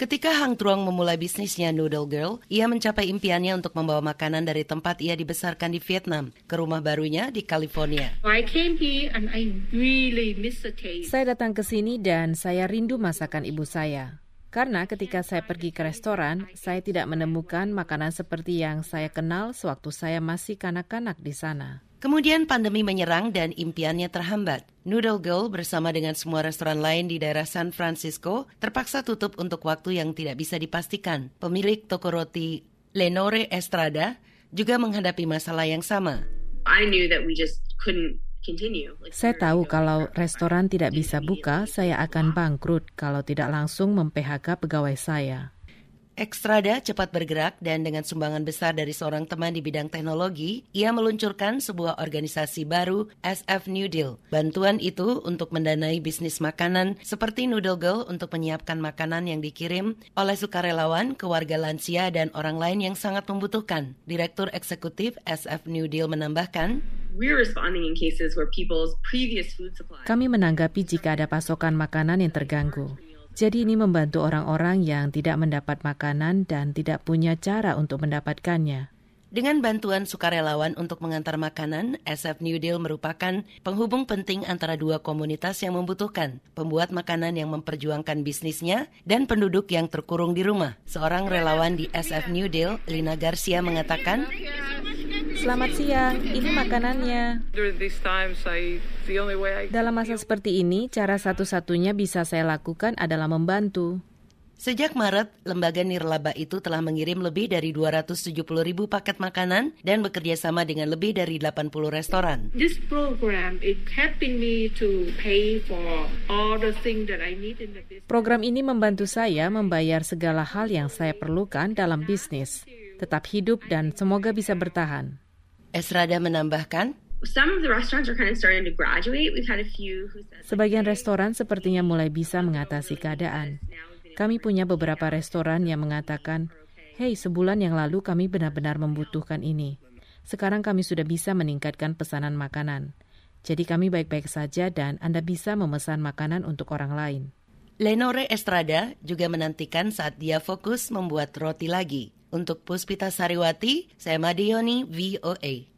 Ketika Hang Truong memulai bisnisnya Noodle Girl, ia mencapai impiannya untuk membawa makanan dari tempat ia dibesarkan di Vietnam ke rumah barunya di California. I came here and I really miss the taste. Saya datang ke sini dan saya rindu masakan ibu saya. Karena ketika saya pergi ke restoran, saya tidak menemukan makanan seperti yang saya kenal sewaktu saya masih kanak-kanak di sana. Kemudian pandemi menyerang dan impiannya terhambat. Noodle Girl bersama dengan semua restoran lain di daerah San Francisco terpaksa tutup untuk waktu yang tidak bisa dipastikan. Pemilik toko roti Lenore Estrada juga menghadapi masalah yang sama. I knew that we just couldn't Saya tahu kalau restoran tidak bisa buka, saya akan bangkrut kalau tidak langsung mem-PHK pegawai saya. Extrada cepat bergerak dan dengan sumbangan besar dari seorang teman di bidang teknologi, ia meluncurkan sebuah organisasi baru, SF New Deal. Bantuan itu untuk mendanai bisnis makanan seperti Noodle Girl untuk menyiapkan makanan yang dikirim oleh sukarelawan ke warga lansia dan orang lain yang sangat membutuhkan. Direktur Eksekutif SF New Deal menambahkan, we're responding in cases where people's previous food supply. Kami menanggapi jika ada pasokan makanan yang terganggu. Jadi ini membantu orang-orang yang tidak mendapat makanan dan tidak punya cara untuk mendapatkannya. Dengan bantuan sukarelawan untuk mengantar makanan, SF New Deal merupakan penghubung penting antara dua komunitas yang membutuhkan, pembuat makanan yang memperjuangkan bisnisnya, dan penduduk yang terkurung di rumah. Seorang relawan di SF New Deal, Lina Garcia, mengatakan, Selamat siang, ini makanannya. Dalam masa seperti ini, cara satu-satunya bisa saya lakukan adalah membantu. Sejak Maret, lembaga nirlaba itu telah mengirim lebih dari 270 ribu paket makanan dan bekerja sama dengan lebih dari 80 restoran. This program is helping me to pay for all the things that I need in the business. Program ini membantu saya membayar segala hal yang saya perlukan dalam bisnis, tetap hidup dan semoga bisa bertahan. Esrada menambahkan, Some of the restaurants are kind of starting to graduate. We've had a few who said, Sebagian restoran sepertinya mulai bisa mengatasi keadaan. Kami punya beberapa restoran yang mengatakan, "Hei, sebulan yang lalu kami benar-benar membutuhkan ini. Sekarang kami sudah bisa meningkatkan pesanan makanan. Jadi kami baik-baik saja dan Anda bisa memesan makanan untuk orang lain." Lenore Estrada juga menantikan saat dia fokus membuat roti lagi. Untuk Puspita Sariwati, saya Madioni, VOA.